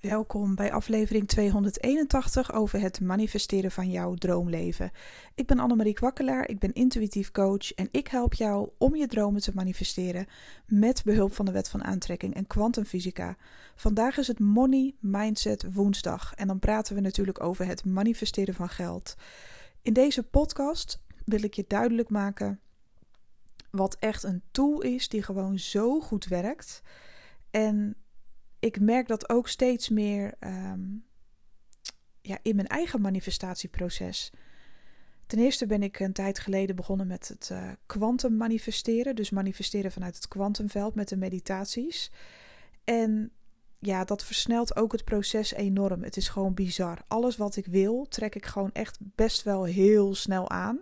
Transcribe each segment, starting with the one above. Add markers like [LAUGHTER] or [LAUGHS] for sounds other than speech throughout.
Welkom bij aflevering 281 over het manifesteren van jouw droomleven. Ik ben Annemarie Kwakkelaar, ik ben intuïtief coach en ik help jou om je dromen te manifesteren met behulp van de wet van aantrekking en kwantumfysica. Vandaag is het Money Mindset woensdag en dan praten we natuurlijk over het manifesteren van geld. In deze podcast wil ik je duidelijk maken wat echt een tool is die gewoon zo goed werkt en ik merk dat ook steeds meer ehm, ja, in mijn eigen manifestatieproces. Ten eerste ben ik een tijd geleden begonnen met het kwantum uh, manifesteren. Dus manifesteren vanuit het kwantumveld met de meditaties. En ja, dat versnelt ook het proces enorm. Het is gewoon bizar. Alles wat ik wil, trek ik gewoon echt best wel heel snel aan.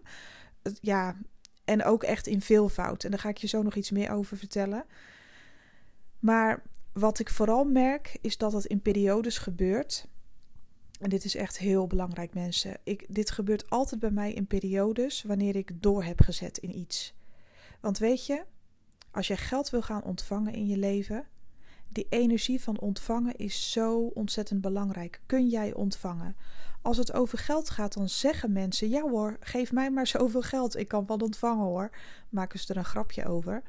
Ja, en ook echt in veelvoud. En daar ga ik je zo nog iets meer over vertellen. Maar wat ik vooral merk is dat het in periodes gebeurt. En dit is echt heel belangrijk, mensen. Ik, dit gebeurt altijd bij mij in periodes wanneer ik door heb gezet in iets. Want weet je, als je geld wil gaan ontvangen in je leven, die energie van ontvangen is zo ontzettend belangrijk. Kun jij ontvangen? Als het over geld gaat, dan zeggen mensen: Ja hoor, geef mij maar zoveel geld. Ik kan wel ontvangen hoor. Maken ze er een grapje over.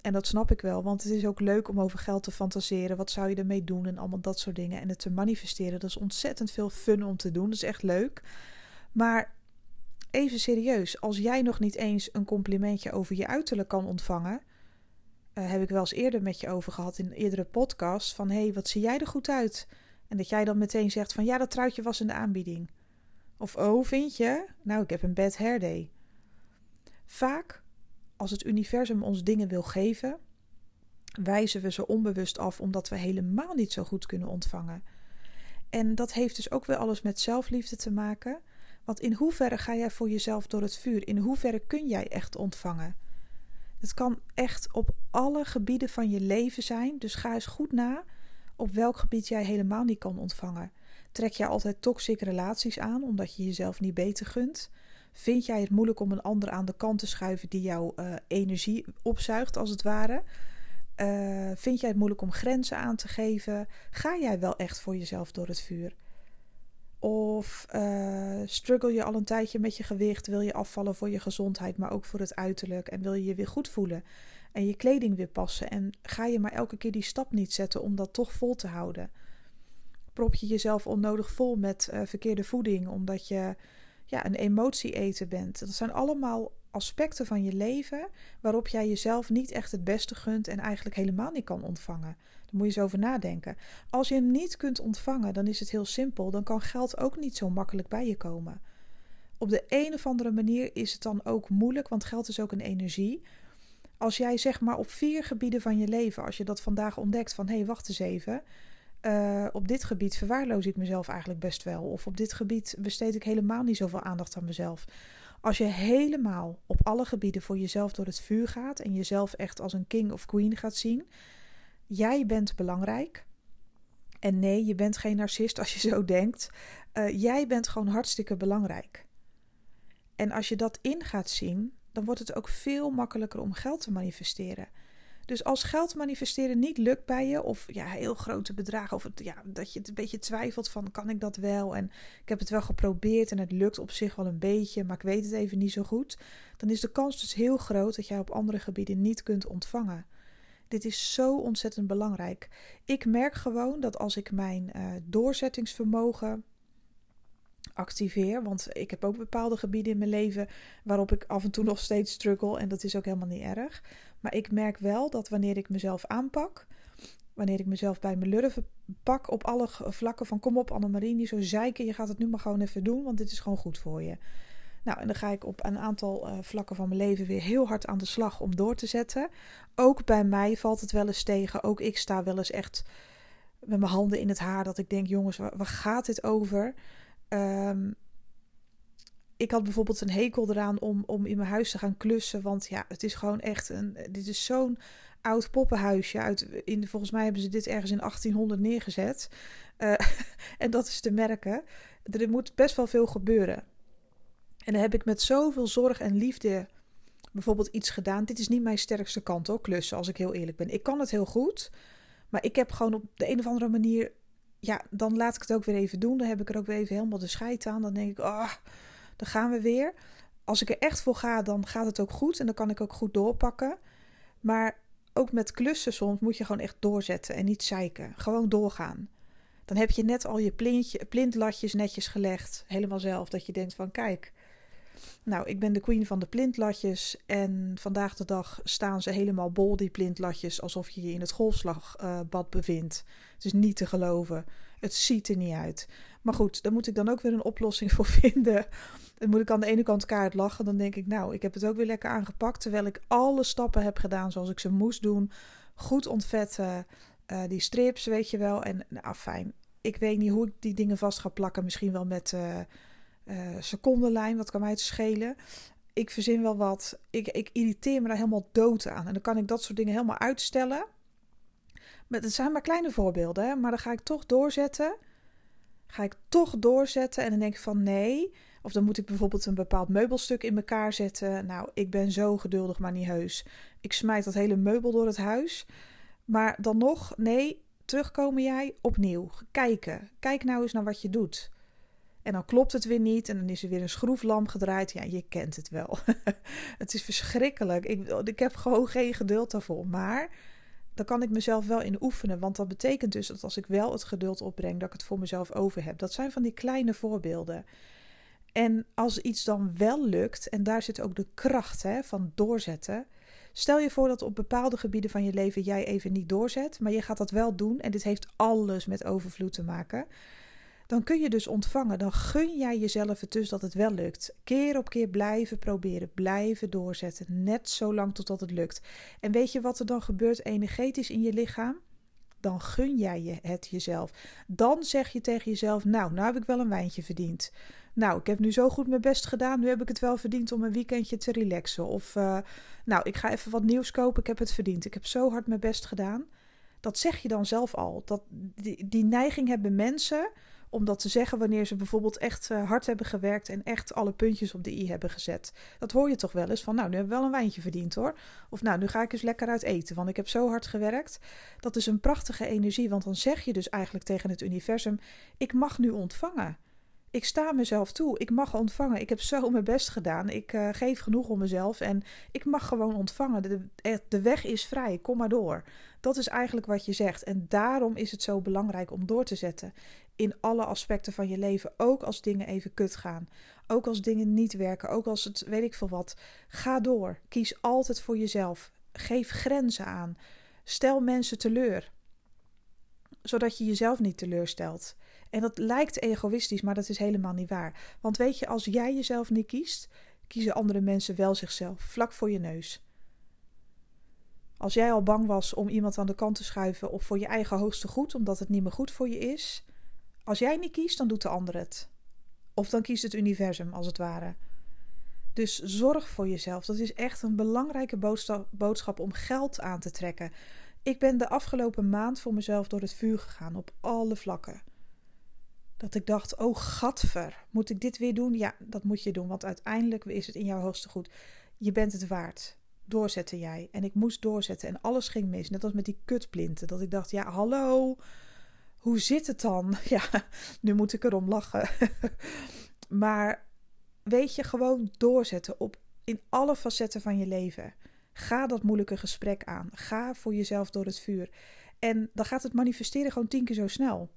En dat snap ik wel, want het is ook leuk om over geld te fantaseren. Wat zou je ermee doen en allemaal dat soort dingen. En het te manifesteren, dat is ontzettend veel fun om te doen. Dat is echt leuk. Maar even serieus, als jij nog niet eens een complimentje over je uiterlijk kan ontvangen. Uh, heb ik wel eens eerder met je over gehad in eerdere podcasts. Van hé, hey, wat zie jij er goed uit? En dat jij dan meteen zegt van ja, dat truitje was in de aanbieding. Of oh, vind je? Nou, ik heb een bad hair day. Vaak als het universum ons dingen wil geven, wijzen we ze onbewust af omdat we helemaal niet zo goed kunnen ontvangen. En dat heeft dus ook weer alles met zelfliefde te maken. Want in hoeverre ga jij voor jezelf door het vuur? In hoeverre kun jij echt ontvangen? Het kan echt op alle gebieden van je leven zijn. Dus ga eens goed na op welk gebied jij helemaal niet kan ontvangen. Trek jij altijd toxische relaties aan omdat je jezelf niet beter gunt? Vind jij het moeilijk om een ander aan de kant te schuiven die jouw uh, energie opzuigt, als het ware? Uh, vind jij het moeilijk om grenzen aan te geven? Ga jij wel echt voor jezelf door het vuur? Of uh, struggle je al een tijdje met je gewicht? Wil je afvallen voor je gezondheid, maar ook voor het uiterlijk? En wil je je weer goed voelen? En je kleding weer passen? En ga je maar elke keer die stap niet zetten om dat toch vol te houden? Prop je jezelf onnodig vol met verkeerde voeding, omdat je ja, een emotie eten bent. Dat zijn allemaal aspecten van je leven waarop jij jezelf niet echt het beste gunt en eigenlijk helemaal niet kan ontvangen. Daar moet je eens over nadenken. Als je hem niet kunt ontvangen, dan is het heel simpel. Dan kan geld ook niet zo makkelijk bij je komen. Op de een of andere manier is het dan ook moeilijk, want geld is ook een energie. Als jij zeg maar op vier gebieden van je leven, als je dat vandaag ontdekt van hé, hey, wacht eens even. Uh, op dit gebied verwaarloos ik mezelf eigenlijk best wel. Of op dit gebied besteed ik helemaal niet zoveel aandacht aan mezelf. Als je helemaal op alle gebieden voor jezelf door het vuur gaat en jezelf echt als een king of queen gaat zien, jij bent belangrijk. En nee, je bent geen narcist als je zo [LAUGHS] denkt. Uh, jij bent gewoon hartstikke belangrijk. En als je dat in gaat zien, dan wordt het ook veel makkelijker om geld te manifesteren. Dus als geld manifesteren niet lukt bij je, of ja, heel grote bedragen, of ja, dat je het een beetje twijfelt van kan ik dat wel? En ik heb het wel geprobeerd en het lukt op zich wel een beetje, maar ik weet het even niet zo goed. Dan is de kans dus heel groot dat jij op andere gebieden niet kunt ontvangen. Dit is zo ontzettend belangrijk. Ik merk gewoon dat als ik mijn uh, doorzettingsvermogen activeer. Want ik heb ook bepaalde gebieden in mijn leven waarop ik af en toe nog steeds struggle. En dat is ook helemaal niet erg. Maar ik merk wel dat wanneer ik mezelf aanpak, wanneer ik mezelf bij mijn lurven pak op alle vlakken van kom op Annemarie, niet zo zeiken, je gaat het nu maar gewoon even doen, want dit is gewoon goed voor je. Nou, en dan ga ik op een aantal uh, vlakken van mijn leven weer heel hard aan de slag om door te zetten. Ook bij mij valt het wel eens tegen. Ook ik sta wel eens echt met mijn handen in het haar dat ik denk, jongens, waar, waar gaat dit over? Um, ik had bijvoorbeeld een hekel eraan om, om in mijn huis te gaan klussen. Want ja, het is gewoon echt een. Dit is zo'n oud poppenhuisje. Uit, in, volgens mij hebben ze dit ergens in 1800 neergezet. Uh, [LAUGHS] en dat is te merken. Er moet best wel veel gebeuren. En dan heb ik met zoveel zorg en liefde bijvoorbeeld iets gedaan. Dit is niet mijn sterkste kant ook, klussen, als ik heel eerlijk ben. Ik kan het heel goed. Maar ik heb gewoon op de een of andere manier ja, dan laat ik het ook weer even doen. Dan heb ik er ook weer even helemaal de scheid aan. Dan denk ik, ah, dan gaan we weer. Als ik er echt voor ga, dan gaat het ook goed en dan kan ik ook goed doorpakken. Maar ook met klussen soms moet je gewoon echt doorzetten en niet zeiken. Gewoon doorgaan. Dan heb je net al je plintje, plintlatjes netjes gelegd, helemaal zelf. Dat je denkt van kijk, nou ik ben de queen van de plintlatjes. En vandaag de dag staan ze helemaal bol, die plintlatjes, alsof je je in het golfslagbad bevindt. Het is niet te geloven. Het ziet er niet uit. Maar goed, daar moet ik dan ook weer een oplossing [LAUGHS] voor vinden. Dan moet ik aan de ene kant kaart lachen. Dan denk ik, nou, ik heb het ook weer lekker aangepakt. Terwijl ik alle stappen heb gedaan zoals ik ze moest doen. Goed ontvetten. Uh, die strips, weet je wel. En nou, fijn. Ik weet niet hoe ik die dingen vast ga plakken. Misschien wel met uh, secondenlijn. Wat kan mij het schelen? Ik verzin wel wat. Ik, ik irriteer me daar helemaal dood aan. En dan kan ik dat soort dingen helemaal uitstellen. Maar het zijn maar kleine voorbeelden. Hè? Maar dan ga ik toch doorzetten. Ga ik toch doorzetten. En dan denk ik van nee. Of dan moet ik bijvoorbeeld een bepaald meubelstuk in elkaar zetten. Nou, ik ben zo geduldig, maar niet heus. Ik smijt dat hele meubel door het huis. Maar dan nog, nee, terugkomen jij opnieuw. Kijken. Kijk nou eens naar wat je doet. En dan klopt het weer niet en dan is er weer een schroeflam gedraaid. Ja, je kent het wel. [LAUGHS] het is verschrikkelijk. Ik, ik heb gewoon geen geduld daarvoor. Maar dan kan ik mezelf wel in oefenen. Want dat betekent dus dat als ik wel het geduld opbreng, dat ik het voor mezelf over heb. Dat zijn van die kleine voorbeelden. En als iets dan wel lukt, en daar zit ook de kracht hè, van doorzetten. Stel je voor dat op bepaalde gebieden van je leven jij even niet doorzet, maar je gaat dat wel doen. En dit heeft alles met overvloed te maken dan kun je dus ontvangen. Dan gun jij jezelf het dus dat het wel lukt. Keer op keer blijven proberen, blijven doorzetten. Net zo lang totdat het lukt. En weet je wat er dan gebeurt energetisch in je lichaam? Dan gun jij je het jezelf. Dan zeg je tegen jezelf: Nou, nou heb ik wel een wijntje verdiend. Nou, ik heb nu zo goed mijn best gedaan. Nu heb ik het wel verdiend om een weekendje te relaxen. Of, uh, nou, ik ga even wat nieuws kopen. Ik heb het verdiend. Ik heb zo hard mijn best gedaan. Dat zeg je dan zelf al. Dat, die neiging hebben mensen om dat te zeggen wanneer ze bijvoorbeeld echt uh, hard hebben gewerkt en echt alle puntjes op de i hebben gezet. Dat hoor je toch wel eens van, nou, nu heb ik wel een wijntje verdiend hoor. Of nou, nu ga ik eens lekker uit eten, want ik heb zo hard gewerkt. Dat is een prachtige energie, want dan zeg je dus eigenlijk tegen het universum, ik mag nu ontvangen. Ik sta mezelf toe. Ik mag ontvangen. Ik heb zo mijn best gedaan. Ik uh, geef genoeg om mezelf en ik mag gewoon ontvangen. De, de weg is vrij. Kom maar door. Dat is eigenlijk wat je zegt. En daarom is het zo belangrijk om door te zetten in alle aspecten van je leven. Ook als dingen even kut gaan. Ook als dingen niet werken. Ook als het weet ik veel wat. Ga door. Kies altijd voor jezelf. Geef grenzen aan. Stel mensen teleur. Zodat je jezelf niet teleurstelt. En dat lijkt egoïstisch, maar dat is helemaal niet waar. Want weet je, als jij jezelf niet kiest, kiezen andere mensen wel zichzelf, vlak voor je neus. Als jij al bang was om iemand aan de kant te schuiven of voor je eigen hoogste goed, omdat het niet meer goed voor je is, als jij niet kiest, dan doet de ander het. Of dan kiest het universum, als het ware. Dus zorg voor jezelf. Dat is echt een belangrijke boodschap om geld aan te trekken. Ik ben de afgelopen maand voor mezelf door het vuur gegaan op alle vlakken. Dat ik dacht: oh gadver, moet ik dit weer doen? Ja, dat moet je doen, want uiteindelijk is het in jouw hoogste goed. Je bent het waard. Doorzetten jij. En ik moest doorzetten en alles ging mis. Net als met die kutplinten. Dat ik dacht: ja, hallo hoe zit het dan? [LAUGHS] Ja, nu moet ik erom lachen. [LAUGHS] maar weet je, gewoon doorzetten op in alle facetten van je leven. Ga dat moeilijke gesprek aan. Ga voor jezelf door het vuur. En dan gaat het manifesteren gewoon tien keer zo snel.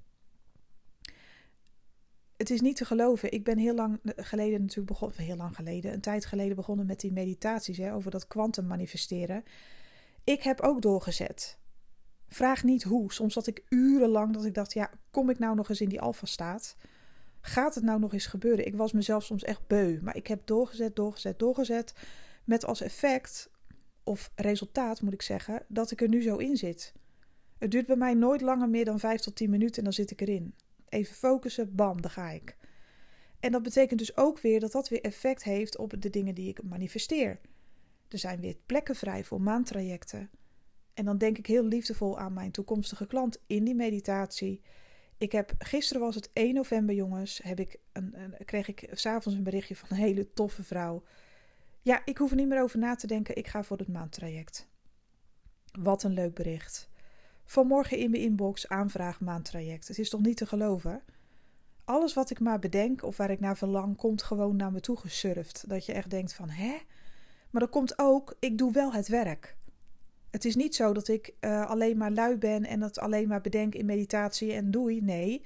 Het is niet te geloven. Ik ben heel lang geleden natuurlijk begonnen, heel lang geleden, een tijd geleden begonnen met die meditaties hè, over dat kwantum manifesteren. Ik heb ook doorgezet. Vraag niet hoe. Soms zat ik urenlang dat ik dacht: ja, kom ik nou nog eens in die alfa-staat? Gaat het nou nog eens gebeuren? Ik was mezelf soms echt beu. Maar ik heb doorgezet, doorgezet, doorgezet. Met als effect, of resultaat moet ik zeggen, dat ik er nu zo in zit. Het duurt bij mij nooit langer meer dan 5 tot 10 minuten en dan zit ik erin. Even focussen, bam, daar ga ik. En dat betekent dus ook weer dat dat weer effect heeft op de dingen die ik manifesteer. Er zijn weer plekken vrij voor maandtrajecten. En dan denk ik heel liefdevol aan mijn toekomstige klant in die meditatie. Ik heb, gisteren was het 1 november, jongens. Heb ik een, kreeg ik s'avonds een berichtje van een hele toffe vrouw. Ja, ik hoef er niet meer over na te denken. Ik ga voor het maandtraject. Wat een leuk bericht. Vanmorgen in mijn inbox aanvraag maandtraject. Het is toch niet te geloven? Alles wat ik maar bedenk of waar ik naar verlang, komt gewoon naar me toe gesurfd. Dat je echt denkt van, hè? Maar dat komt ook, ik doe wel het werk. Het is niet zo dat ik uh, alleen maar lui ben en dat alleen maar bedenk in meditatie en doei. Nee,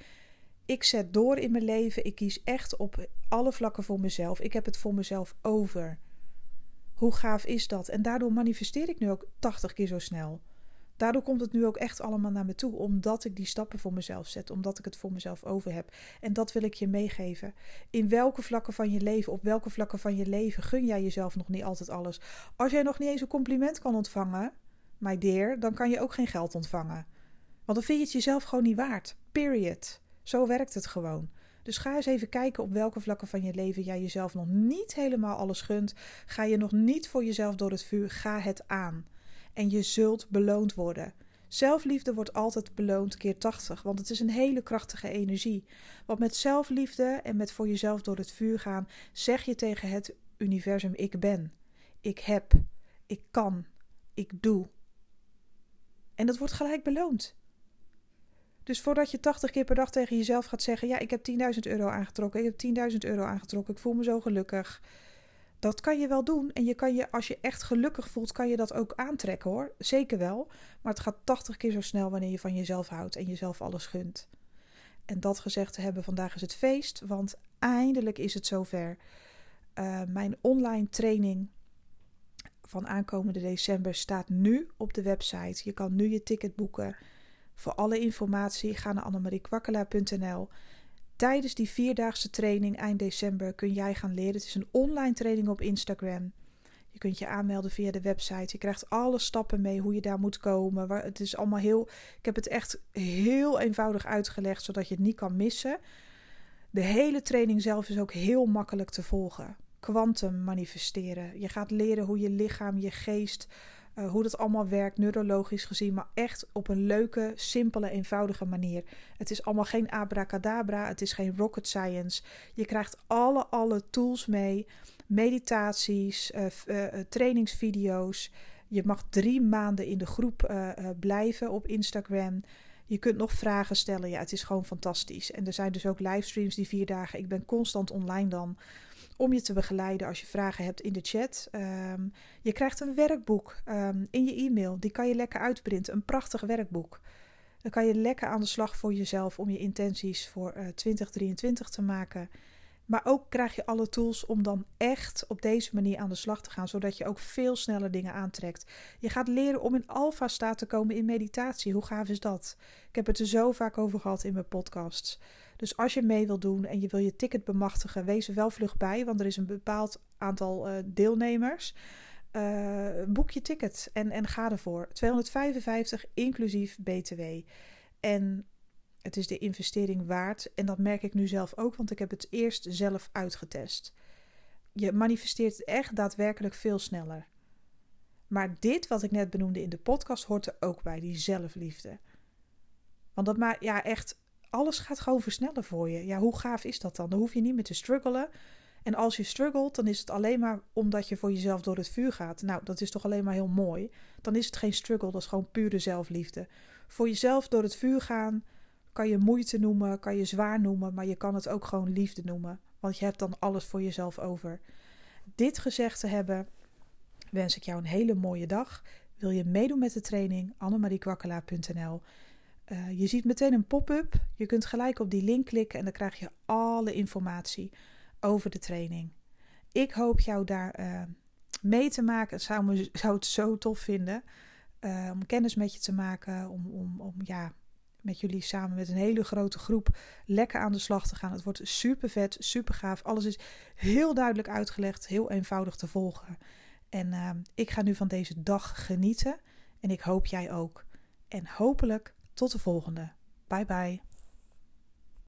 ik zet door in mijn leven. Ik kies echt op alle vlakken voor mezelf. Ik heb het voor mezelf over. Hoe gaaf is dat? En daardoor manifesteer ik nu ook 80 keer zo snel. Daardoor komt het nu ook echt allemaal naar me toe, omdat ik die stappen voor mezelf zet, omdat ik het voor mezelf over heb. En dat wil ik je meegeven. In welke vlakken van je leven, op welke vlakken van je leven gun jij jezelf nog niet altijd alles? Als jij nog niet eens een compliment kan ontvangen, my dear, dan kan je ook geen geld ontvangen. Want dan vind je het jezelf gewoon niet waard. Period. Zo werkt het gewoon. Dus ga eens even kijken op welke vlakken van je leven jij jezelf nog niet helemaal alles gunt. Ga je nog niet voor jezelf door het vuur, ga het aan. En je zult beloond worden. Zelfliefde wordt altijd beloond keer 80, want het is een hele krachtige energie. Want met zelfliefde en met voor jezelf door het vuur gaan, zeg je tegen het universum: Ik ben, ik heb, ik kan, ik doe. En dat wordt gelijk beloond. Dus voordat je 80 keer per dag tegen jezelf gaat zeggen: Ja, ik heb 10.000 euro aangetrokken, ik heb 10.000 euro aangetrokken, ik voel me zo gelukkig. Dat kan je wel doen. En je kan je, als je echt gelukkig voelt, kan je dat ook aantrekken hoor. Zeker wel. Maar het gaat 80 keer zo snel wanneer je van jezelf houdt en jezelf alles gunt. En dat gezegd te hebben, vandaag is het feest, want eindelijk is het zover. Uh, mijn online training van aankomende december staat nu op de website. Je kan nu je ticket boeken. Voor alle informatie ga naar annemariekwakkelaar.nl. Tijdens die vierdaagse training eind december kun jij gaan leren. Het is een online training op Instagram. Je kunt je aanmelden via de website. Je krijgt alle stappen mee hoe je daar moet komen. Het is allemaal heel. Ik heb het echt heel eenvoudig uitgelegd, zodat je het niet kan missen. De hele training zelf is ook heel makkelijk te volgen. Quantum manifesteren. Je gaat leren hoe je lichaam, je geest, uh, hoe dat allemaal werkt, neurologisch gezien, maar echt op een leuke, simpele, eenvoudige manier. Het is allemaal geen abracadabra, het is geen rocket science. Je krijgt alle, alle tools mee, meditaties, uh, uh, trainingsvideo's. Je mag drie maanden in de groep blijven op Instagram. Je kunt nog vragen stellen. Ja, het is gewoon fantastisch. En er zijn dus ook livestreams die vier dagen. Ik ben constant online dan om je te begeleiden als je vragen hebt in de chat. Um, je krijgt een werkboek um, in je e-mail. Die kan je lekker uitprinten. Een prachtig werkboek. Dan kan je lekker aan de slag voor jezelf om je intenties voor uh, 2023 te maken. Maar ook krijg je alle tools om dan echt op deze manier aan de slag te gaan, zodat je ook veel sneller dingen aantrekt. Je gaat leren om in alfa-staat te komen in meditatie. Hoe gaaf is dat? Ik heb het er zo vaak over gehad in mijn podcasts. Dus als je mee wil doen en je wil je ticket bemachtigen, wees er wel vlug bij, want er is een bepaald aantal uh, deelnemers. Uh, boek je ticket en, en ga ervoor. 255 inclusief BTW. En het is de investering waard. En dat merk ik nu zelf ook, want ik heb het eerst zelf uitgetest. Je manifesteert echt daadwerkelijk veel sneller. Maar dit wat ik net benoemde in de podcast hoort er ook bij, die zelfliefde. Want dat maakt, ja, echt, alles gaat gewoon versnellen voor je. Ja, hoe gaaf is dat dan? Dan hoef je niet meer te struggelen. En als je struggelt, dan is het alleen maar omdat je voor jezelf door het vuur gaat. Nou, dat is toch alleen maar heel mooi. Dan is het geen struggle, dat is gewoon pure zelfliefde. Voor jezelf door het vuur gaan, kan je moeite noemen, kan je zwaar noemen, maar je kan het ook gewoon liefde noemen. Want je hebt dan alles voor jezelf over. Dit gezegd te hebben, wens ik jou een hele mooie dag. Wil je meedoen met de training? annemariekwakkelaar.nl uh, Je ziet meteen een pop-up. Je kunt gelijk op die link klikken en dan krijg je alle informatie over de training. Ik hoop jou daar uh, mee te maken. Zou, zou het zo tof vinden uh, om kennis met je te maken. Om, om, om ja, met jullie samen met een hele grote groep lekker aan de slag te gaan. Het wordt super vet, super gaaf. Alles is heel duidelijk uitgelegd, heel eenvoudig te volgen. En ik ga nu van deze dag genieten. En ik hoop jij ook. En hopelijk tot de volgende. Bye bye.